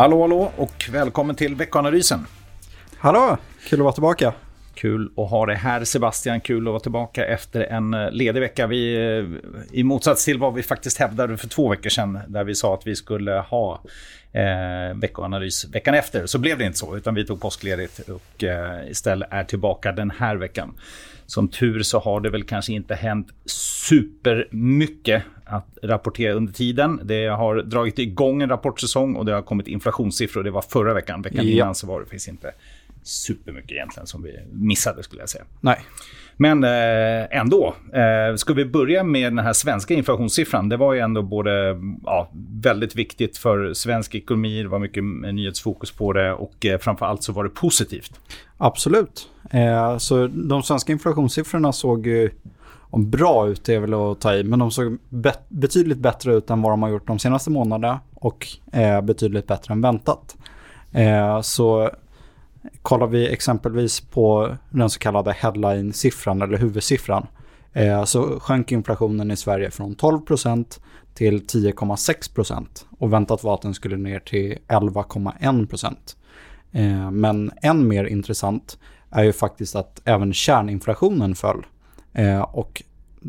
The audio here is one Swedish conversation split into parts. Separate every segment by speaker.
Speaker 1: Hallå, hallå och välkommen till veckoanalysen.
Speaker 2: Hallå, kul att vara tillbaka.
Speaker 1: Kul att ha dig här Sebastian, kul att vara tillbaka efter en eh, ledig vecka. Vi, eh, I motsats till vad vi faktiskt hävdade för två veckor sedan, där vi sa att vi skulle ha eh, veckoanalys veckan efter, så blev det inte så, utan vi tog påskledigt och eh, istället är tillbaka den här veckan. Som tur så har det väl kanske inte hänt supermycket att rapportera under tiden. Det har dragit igång en rapportsäsong och det har kommit inflationssiffror. Det var förra veckan. Veckan ja. innan så var det finns inte supermycket egentligen som vi missade skulle jag säga.
Speaker 2: Nej.
Speaker 1: Men eh, ändå. Eh, ska vi börja med den här svenska inflationssiffran? Det var ju ändå både ja, väldigt viktigt för svensk ekonomi. Det var mycket nyhetsfokus på det och eh, framför allt så var det positivt.
Speaker 2: Absolut. Eh, så de svenska inflationssiffrorna såg ju om bra ut är väl att ta i, men de såg bet betydligt bättre ut än vad de har gjort de senaste månaderna och eh, betydligt bättre än väntat. Eh, så kollar vi exempelvis på den så kallade headline-siffran eller huvudsiffran eh, så sjönk inflationen i Sverige från 12% till 10,6% och väntat var att den skulle ner till 11,1%. Eh, men än mer intressant är ju faktiskt att även kärninflationen föll. Eh, och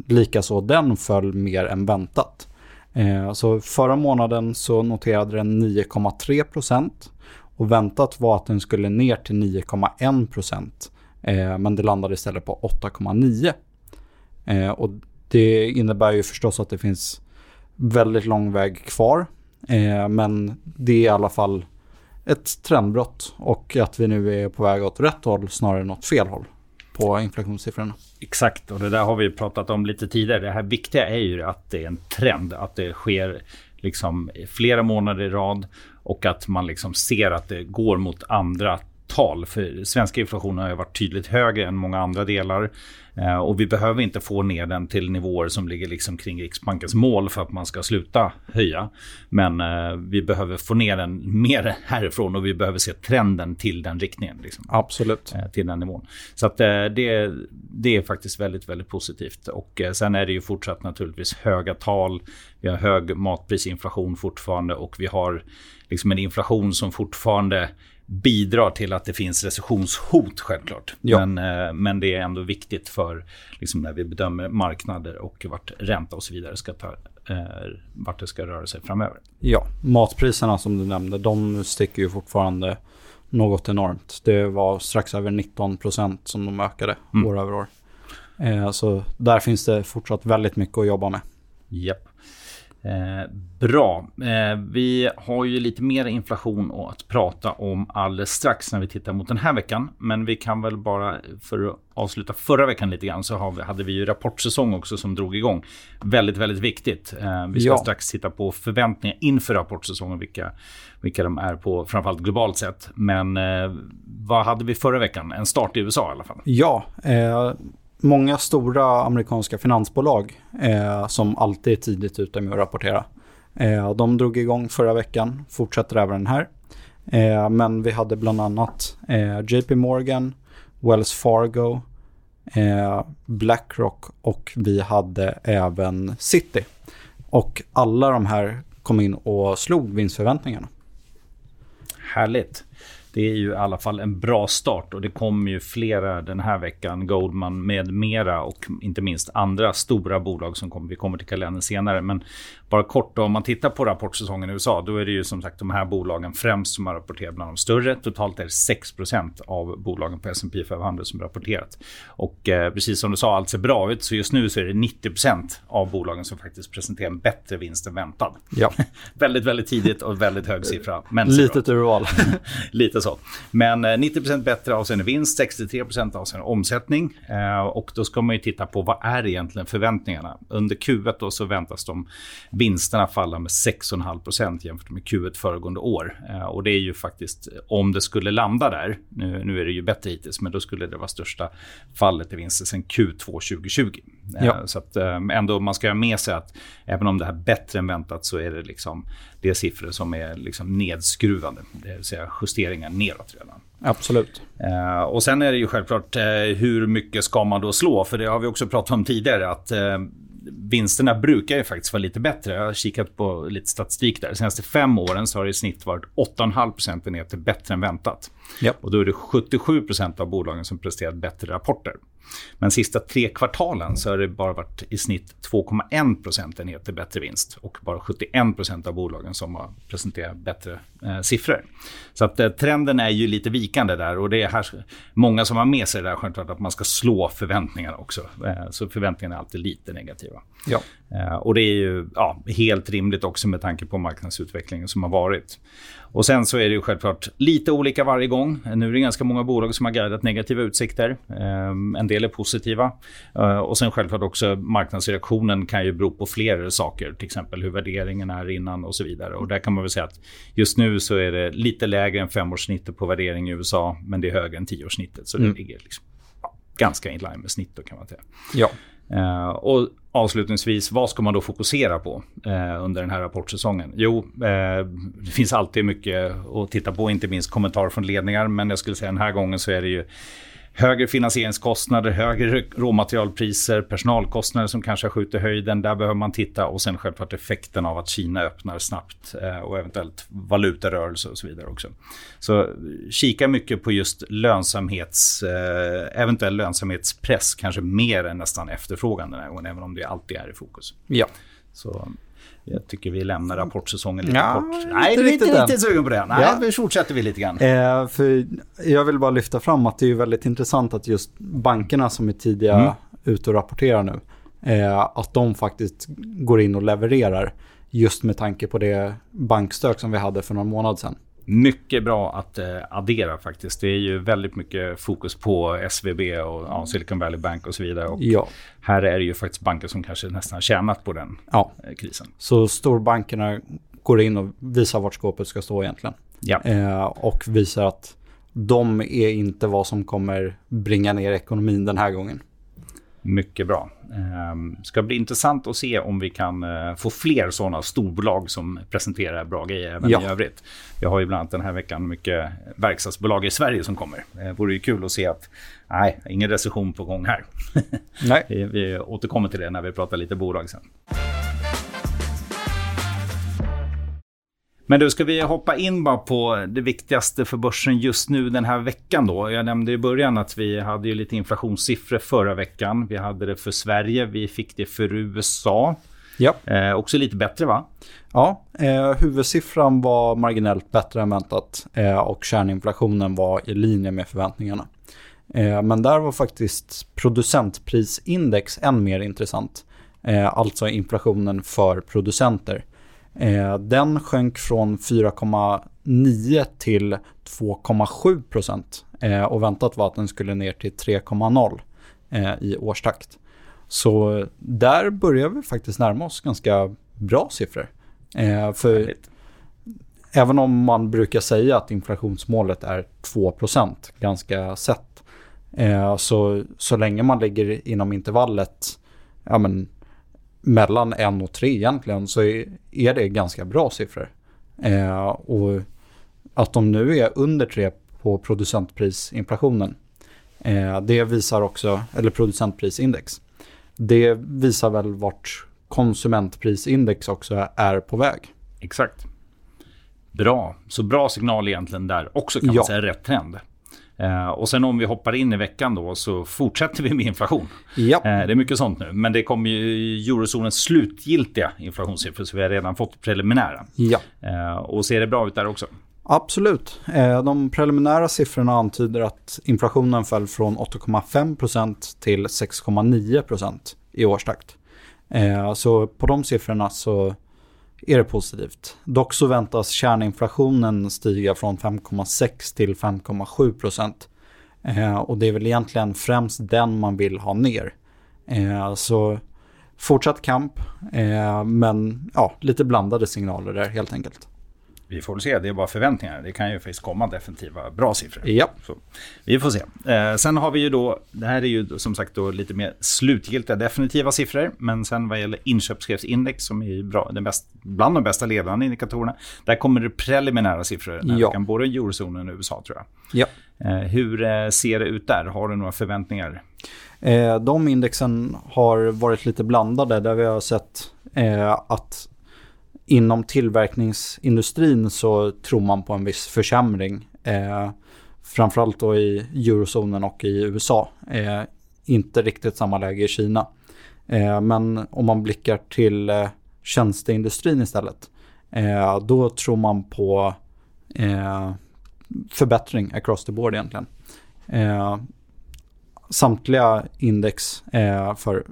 Speaker 2: likaså den föll mer än väntat. Eh, så förra månaden så noterade den 9,3 procent och väntat var att den skulle ner till 9,1 procent. Eh, men det landade istället på 8,9. Eh, och det innebär ju förstås att det finns väldigt lång väg kvar. Eh, men det är i alla fall ett trendbrott och att vi nu är på väg åt rätt håll snarare än åt fel håll på inflationssiffrorna.
Speaker 1: Exakt, och det där har vi pratat om lite tidigare. Det här viktiga är ju att det är en trend, att det sker liksom flera månader i rad och att man liksom ser att det går mot andra tal. För svenska inflationen har varit tydligt högre än många andra delar. Eh, och vi behöver inte få ner den till nivåer som ligger liksom kring Riksbankens mål för att man ska sluta höja. Men eh, vi behöver få ner den mer härifrån och vi behöver se trenden till den riktningen. Liksom,
Speaker 2: Absolut.
Speaker 1: Eh, till den nivån. Så att, det, det är faktiskt väldigt, väldigt positivt. Och sen är det ju fortsatt naturligtvis höga tal. Vi har hög matprisinflation fortfarande och vi har liksom en inflation som fortfarande bidrar till att det finns recessionshot självklart. Ja. Men, eh, men det är ändå viktigt för liksom, när vi bedömer marknader och vart ränta och så vidare ska ta, eh, vart det ska röra sig framöver.
Speaker 2: Ja, matpriserna som du nämnde, de sticker ju fortfarande något enormt. Det var strax över 19 procent som de ökade mm. år över år. Eh, så där finns det fortsatt väldigt mycket att jobba med.
Speaker 1: Japp. Eh, bra. Eh, vi har ju lite mer inflation att prata om alldeles strax när vi tittar mot den här veckan. Men vi kan väl bara, för att avsluta förra veckan lite grann, så vi, hade vi ju rapportsäsong också som drog igång. Väldigt, väldigt viktigt. Eh, vi ska ja. strax titta på förväntningar inför rapportsäsongen, vilka, vilka de är på, framförallt globalt sett. Men eh, vad hade vi förra veckan? En start i USA i alla fall.
Speaker 2: Ja, eh, många stora amerikanska finansbolag eh, som alltid är tidigt ute med att rapportera. Eh, de drog igång förra veckan, fortsätter även den här. Eh, men vi hade bland annat eh, JP Morgan, Wells Fargo, eh, Blackrock och vi hade även City. Och alla de här kom in och slog vinstförväntningarna.
Speaker 1: Härligt det är ju i alla fall en bra start och det kommer ju flera den här veckan. Goldman med mera och inte minst andra stora bolag som kommer. Vi kommer till kalendern senare. Men bara kort då, om man tittar på rapportsäsongen i USA, då är det ju som sagt de här bolagen främst som har rapporterat bland de större. Totalt är det 6 av bolagen på S&P 500 som rapporterat. Och eh, precis som du sa, allt ser bra ut. Så just nu så är det 90 av bolagen som faktiskt presenterar en bättre vinst än väntad.
Speaker 2: Ja.
Speaker 1: väldigt, väldigt tidigt och väldigt hög siffra.
Speaker 2: Men Litet urval.
Speaker 1: Lite så. Men eh, 90% bättre avseende vinst, 63 avseende omsättning. Eh, och då ska man ju titta på vad är egentligen förväntningarna. Under Q1 då så väntas de vinsterna falla med 6,5% jämfört med Q1 föregående år. Eh, och det är ju faktiskt, om det skulle landa där, nu, nu är det ju bättre hittills, men då skulle det vara största fallet i vinster sen Q2 2020. Eh, ja. Så att eh, ändå, man ska ha med sig att även om det här är bättre än väntat så är det liksom det är siffror som är liksom nedskruvande, det vill säga justeringar neråt redan.
Speaker 2: Absolut.
Speaker 1: Uh, och sen är det ju självklart hur mycket ska man då slå? För det har vi också pratat om tidigare. att vinsterna brukar ju faktiskt vara lite bättre. Jag har kikat på lite statistik där. De senaste fem åren så har det i snitt varit 8,5 procentenheter bättre än väntat.
Speaker 2: Yep.
Speaker 1: Och då är det 77% av bolagen som presterat bättre rapporter. Men sista tre kvartalen så har det bara varit i snitt 2,1 procentenheter bättre vinst och bara 71% av bolagen som har presenterat bättre eh, siffror. Så att eh, trenden är ju lite vikande där och det är här, många som har med sig det där självklart att man ska slå förväntningarna också. Eh, så förväntningarna är alltid lite negativa.
Speaker 2: Ja.
Speaker 1: Eh, och det är ju ja, helt rimligt också med tanke på marknadsutvecklingen som har varit. Och sen så är det ju självklart lite olika varje gång. Nu är det ganska många bolag som har guidat negativa utsikter. Eh, en del är positiva. Eh, och sen självklart också marknadsreaktionen kan ju bero på flera saker. Till exempel hur värderingen är innan och så vidare. Och där kan man väl säga att just nu så är det lite lägre än femårssnittet på värdering i USA. Men det är högre än tioårssnittet. Så mm. det ligger liksom, ganska in line med snittet kan man säga.
Speaker 2: Ja.
Speaker 1: Uh, och avslutningsvis, vad ska man då fokusera på uh, under den här rapportsäsongen? Jo, uh, det finns alltid mycket att titta på, inte minst kommentarer från ledningar. Men jag skulle säga den här gången så är det ju högre finansieringskostnader, högre råmaterialpriser, personalkostnader som kanske har skjutit höjden. Där behöver man titta och sen självklart effekten av att Kina öppnar snabbt eh, och eventuellt valutarörelse och så vidare också. Så kika mycket på just lönsamhets, eh, eventuell lönsamhetspress, kanske mer än nästan efterfrågan den här gången, även om det alltid är i fokus.
Speaker 2: Ja.
Speaker 1: Så jag tycker vi lämnar rapportsäsongen lite
Speaker 2: ja,
Speaker 1: kort. Nej, du är inte riktigt sugen på det. Nej, ja. vi fortsätter vi lite grann.
Speaker 2: Eh, för jag vill bara lyfta fram att det är väldigt intressant att just bankerna som är tidiga mm. ute och rapporterar nu, eh, att de faktiskt går in och levererar just med tanke på det bankstök som vi hade för någon månad sedan.
Speaker 1: Mycket bra att eh, addera faktiskt. Det är ju väldigt mycket fokus på SVB och ja, Silicon Valley Bank och så vidare. Och
Speaker 2: ja.
Speaker 1: Här är det ju faktiskt banker som kanske nästan har tjänat på den
Speaker 2: ja.
Speaker 1: eh, krisen.
Speaker 2: Så storbankerna går in och visar vart skåpet ska stå egentligen.
Speaker 1: Ja.
Speaker 2: Eh, och visar att de är inte vad som kommer bringa ner ekonomin den här gången.
Speaker 1: Mycket bra. Det ska bli intressant att se om vi kan eh, få fler sådana storbolag som presenterar bra grejer även ja. i övrigt. Vi har ju bland annat den här veckan mycket verkstadsbolag i Sverige som kommer. Det vore ju kul att se att nej, ingen recession på gång här.
Speaker 2: Nej.
Speaker 1: vi återkommer till det när vi pratar lite bolag sen. Men du, ska vi hoppa in bara på det viktigaste för börsen just nu den här veckan då? Jag nämnde i början att vi hade ju lite inflationssiffror förra veckan. Vi hade det för Sverige, vi fick det för USA.
Speaker 2: Ja.
Speaker 1: Eh, också lite bättre va?
Speaker 2: Ja, eh, huvudsiffran var marginellt bättre än väntat eh, och kärninflationen var i linje med förväntningarna. Eh, men där var faktiskt producentprisindex än mer intressant. Eh, alltså inflationen för producenter. Eh, den sjönk från 4,9 till 2,7 procent. Eh, och väntat var att den skulle ner till 3,0 eh, i årstakt. Så där börjar vi faktiskt närma oss ganska bra siffror. Eh, för Härligt. även om man brukar säga att inflationsmålet är 2 procent ganska sett. Så, så länge man ligger inom intervallet ja, men, mellan 1 och 3 egentligen så är det ganska bra siffror. Eh, och att de nu är under 3 på producentprisinflationen. Eh, det visar också, eller producentprisindex. Det visar väl vart konsumentprisindex också är på väg.
Speaker 1: Exakt. Bra, så bra signal egentligen där också kan man ja. säga rätt trend. Eh, och sen om vi hoppar in i veckan då så fortsätter vi med inflation.
Speaker 2: Ja.
Speaker 1: Eh, det är mycket sånt nu. Men det kommer ju eurozonens slutgiltiga inflationssiffror så vi har redan fått preliminära.
Speaker 2: Ja.
Speaker 1: Eh, och ser det bra ut där också?
Speaker 2: Absolut. De preliminära siffrorna antyder att inflationen föll från 8,5% till 6,9% i årstakt. Så på de siffrorna så är det positivt. Dock så väntas kärninflationen stiga från 5,6 till 5,7 procent. Eh, och det är väl egentligen främst den man vill ha ner. Eh, så fortsatt kamp, eh, men ja, lite blandade signaler där helt enkelt
Speaker 1: vi får väl se, det är bara förväntningar. Det kan ju faktiskt komma definitiva bra siffror.
Speaker 2: Ja.
Speaker 1: Så, vi får se. Eh, sen har vi ju då, det här är ju som sagt då lite mer slutgiltiga definitiva siffror. Men sen vad gäller inköpschefsindex som är bra, den bäst, bland de bästa ledande indikatorerna. Där kommer det preliminära siffror.
Speaker 2: Ja.
Speaker 1: kan både eurozonen och USA tror jag.
Speaker 2: Ja.
Speaker 1: Eh, hur eh, ser det ut där? Har du några förväntningar?
Speaker 2: Eh, de indexen har varit lite blandade där vi har sett eh, att inom tillverkningsindustrin så tror man på en viss försämring. Eh, framförallt då i eurozonen och i USA. Eh, inte riktigt samma läge i Kina. Eh, men om man blickar till eh, tjänsteindustrin istället. Eh, då tror man på eh, förbättring across the board egentligen. Eh, samtliga index eh, för,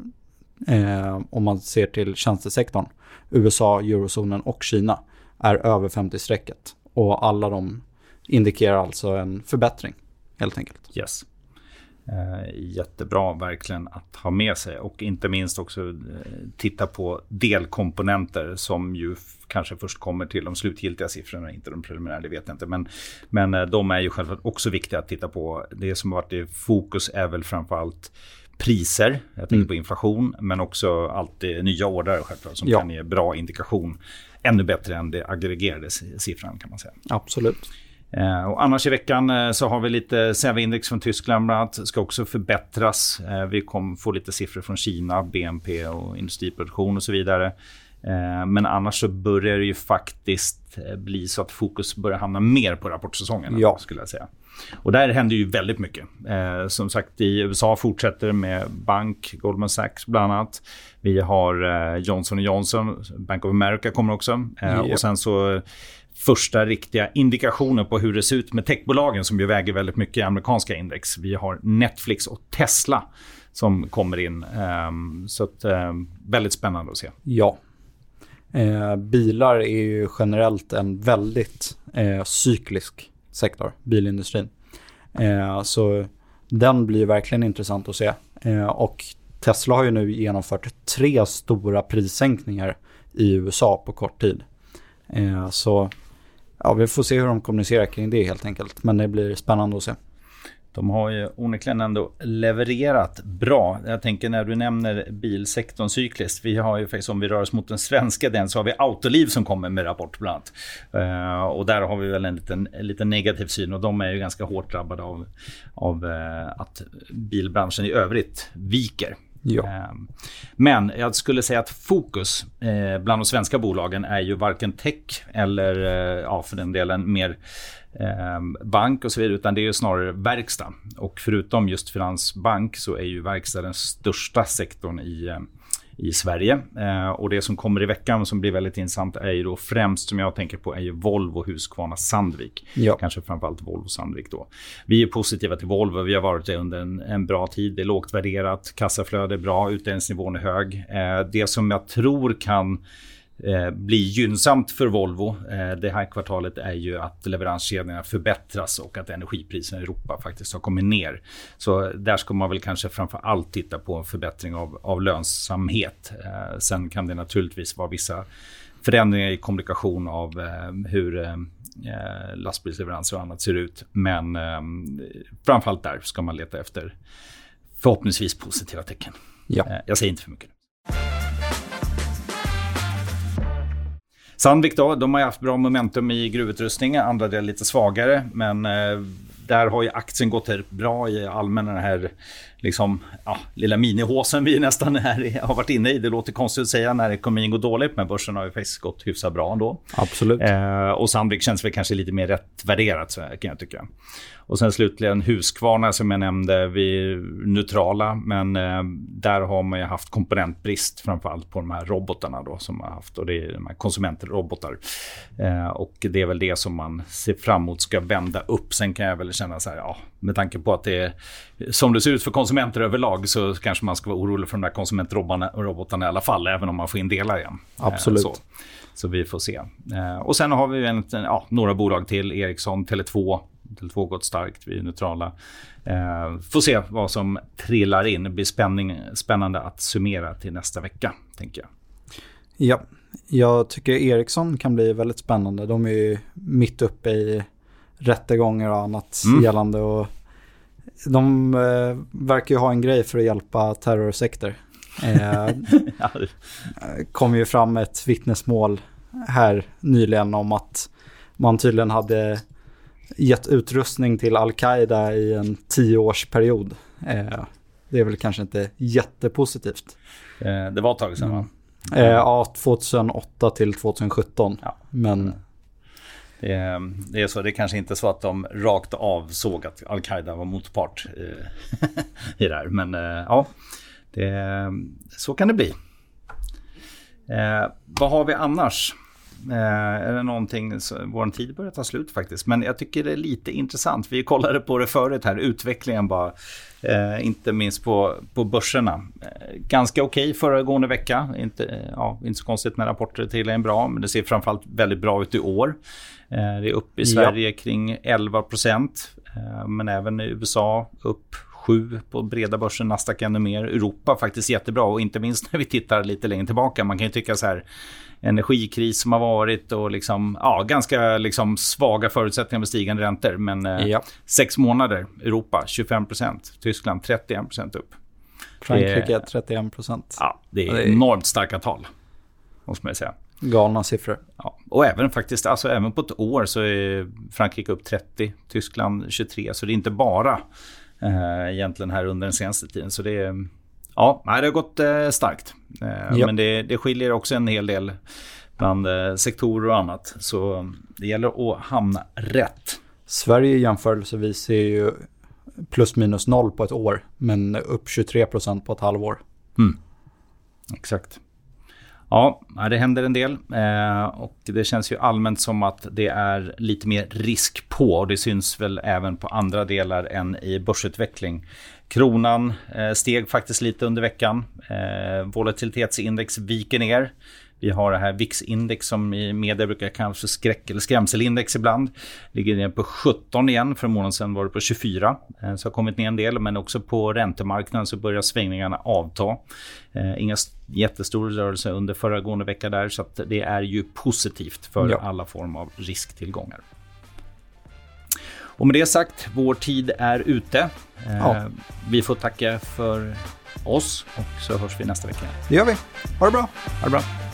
Speaker 2: eh, om man ser till tjänstesektorn, USA, eurozonen och Kina, är över 50-strecket. Och alla de indikerar alltså en förbättring, helt enkelt.
Speaker 1: Yes. Eh, jättebra verkligen att ha med sig och inte minst också eh, titta på delkomponenter som ju kanske först kommer till de slutgiltiga siffrorna, inte de preliminära, det vet jag inte. Men, men eh, de är ju självklart också viktiga att titta på. Det som har varit i fokus är väl framför allt priser, jag tänker
Speaker 2: Mm.
Speaker 1: på inflation, men också alltid nya ordrar självklart som
Speaker 2: Ja.
Speaker 1: kan ge bra indikation. Ännu bättre än det aggregerade siffran kan man säga.
Speaker 2: Absolut.
Speaker 1: Eh, och annars i veckan eh, så har vi lite SEV-index från Tyskland bland annat. Ska också förbättras. Eh, vi kommer få lite siffror från Kina, BNP och industriproduktion och så vidare. Eh, men annars så börjar det ju faktiskt eh, bli så att fokus börjar hamna mer på rapportsäsongen.
Speaker 2: Ja.
Speaker 1: Skulle jag säga. Och där händer ju väldigt mycket. Eh, som sagt i USA fortsätter med bank, Goldman Sachs bland annat. Vi har eh, Johnson Johnson, Bank of America kommer också. Eh. Och sen så första riktiga indikationer på hur det ser ut med techbolagen som ju väger väldigt mycket i amerikanska index. Vi har Netflix och Tesla som kommer in. Ehm, så att, ehm, väldigt spännande att se.
Speaker 2: Ja. Eh, bilar är ju generellt en väldigt eh, cyklisk sektor, bilindustrin. Eh, så den blir verkligen intressant att se. Eh, och Tesla har ju nu genomfört tre stora prissänkningar i USA på kort tid. Eh, så ja, vi får se hur de kommunicerar kring det helt enkelt. Men det blir spännande att se.
Speaker 1: De har ju onekligen ändå levererat bra. Jag tänker när du nämner bilsektorn cykliskt. Vi har ju faktiskt, om vi rör oss mot den svenska den, så har vi Autoliv som kommer med rapport bland annat. Eh, och där har vi väl en liten, en liten negativ syn och de är ju ganska hårt drabbade av, av eh, att bilbranschen i övrigt viker.
Speaker 2: Ja.
Speaker 1: Ehm, men jag skulle säga att fokus eh, bland de svenska bolagen är ju varken tech eller eh, ja, för den delen mer ehm, bank och så vidare, utan det är ju snarare verkstad. Och förutom just finansbank så är ju verkstad den största sektorn i, eh, i Sverige. Eh, och det som kommer i veckan som blir väldigt intressant är ju då främst som jag tänker på är ju Volvo, Husqvarna, Sandvik.
Speaker 2: Ja.
Speaker 1: Kanske framförallt Volvo Sandvik då. Vi är positiva till Volvo. Vi har varit det under en, en bra tid. Det är lågt värderat, kassaflöde är bra, utdelningsnivån är hög. Eh, det som jag tror kan eh, bli gynnsamt för Volvo eh, det här kvartalet är ju att leveranskedjorna förbättras och att energipriserna i Europa faktiskt har kommit ner. Så där ska man väl kanske framför allt titta på en förbättring av, av lönsamhet. Eh, sen kan det naturligtvis vara vissa förändringar i kommunikation av hur lastbilsleveranser och annat ser ut. Men eh, framförallt där ska man leta efter förhoppningsvis positiva tecken.
Speaker 2: Ja.
Speaker 1: Jag säger inte för mycket. Sandvik då, de har ju haft bra momentum i gruvutrustning, andra delar lite svagare. Men eh, där har ju aktien gått bra i allmänna den här liksom, ja, lilla minihåsen vi nästan är, har varit inne i. Det låter konstigt att säga när ekonomin går dåligt, men börsen har ju faktiskt gått hyfsat bra ändå.
Speaker 2: Absolut.
Speaker 1: Eh, och Sandvik känns väl kanske lite mer rätt värderat kan jag tycka. Och sen slutligen Husqvarna som jag nämnde, vi är neutrala men eh, där har man ju haft komponentbrist framförallt på de här robotarna då som man har haft och det är de här konsumentrobotar. Eh, och det är väl det som man ser fram emot ska vända upp. Sen kan jag väl känna så här, ja, med tanke på att det är som det ser ut för konsumenter överlag så kanske man ska vara orolig för de där konsumentrobotarna i alla fall, även om man får in delar igen. Eh,
Speaker 2: Absolut.
Speaker 1: så. Så vi får se. Eh, och sen har vi en, ja, några bolag till. Ericsson, Tele2. Tele2 har gått starkt, vi är neutrala. Eh, får se vad som trillar in. Det blir spänning, spännande att summera till nästa vecka, tänker jag.
Speaker 2: Ja, jag tycker Ericsson kan bli väldigt spännande. De är ju mitt uppe i rättegångar och annat mm. gällande. Och de eh, verkar ju ha en grej för att hjälpa terrorsekter. Eh, kom ju fram ett vittnesmål här nyligen om att man tydligen hade gett utrustning till Al-Qaida i en tioårsperiod. Eh, det är väl kanske inte jättepositivt.
Speaker 1: Eh, det var ett tag sedan va?
Speaker 2: Eh, ja, 2008 till 2017. Ja. Men...
Speaker 1: Det är, det är, så, det är kanske inte så att de rakt av såg att Al-Qaida var motpart i, det här. Men eh, ja, det, så kan det bli. Eh, vad har vi annars? Eh, är det någonting, så, vår tid börjar ta slut faktiskt. Men jag tycker det är lite intressant. Vi kollade på det förut här, utvecklingen bara. Eh, inte minst på, på börserna. Eh, ganska okej okay föregående vecka. Inte, ja, inte så konstigt när rapporter till är bra, men det ser framförallt väldigt bra ut i år. Eh, det är upp i Sverige ja. kring 11 procent. Eh, men även i USA upp 7 på breda börsen, Nasdaq ännu mer. Europa faktiskt jättebra och inte minst när vi tittar lite längre tillbaka. Man kan ju tycka så här energikris som har varit och liksom, ja, ganska liksom svaga förutsättningar med stigande räntor. Men eh, ja. sex månader, Europa 25% Tyskland 31% upp.
Speaker 2: Frankrike 31
Speaker 1: Ja, det är, det är enormt starka tal. Måste man säga.
Speaker 2: Galna siffror.
Speaker 1: Ja. Och även faktiskt, alltså även på ett år så är Frankrike upp 30, Tyskland 23. Så det är inte bara eh, egentligen här under den senaste tiden. Så det är, ja, det har gått eh, starkt. Eh, ja. Men det, det skiljer också en hel del bland eh, sektorer och annat. Så det gäller att hamna rätt.
Speaker 2: Sverige jämförelsevis är ju plus minus noll på ett år, men upp 23 procent på ett halvår.
Speaker 1: Mm. Exakt. Ja, det händer en del eh, och det känns ju allmänt som att det är lite mer risk på och det syns väl även på andra delar än i börsutveckling. Kronan eh, steg faktiskt lite under veckan. Eh, volatilitetsindex viker ner. Vi har det här VIX-index som i media brukar kallas för skräck eller skrämselindex ibland. Ligger ner på 17 igen. För en månad sedan var det på 24. Eh, så har kommit ner en del. Men också på räntemarknaden så börjar svängningarna avta. Eh, inga jättestora rörelser under föregående vecka där. Så det är ju positivt för ja. alla former av risktillgångar. Och med det sagt, vår tid är ute. Eh, ja. Vi får tacka för oss och så hörs vi nästa vecka.
Speaker 2: Det gör vi. Ha det bra.
Speaker 1: Ha det bra.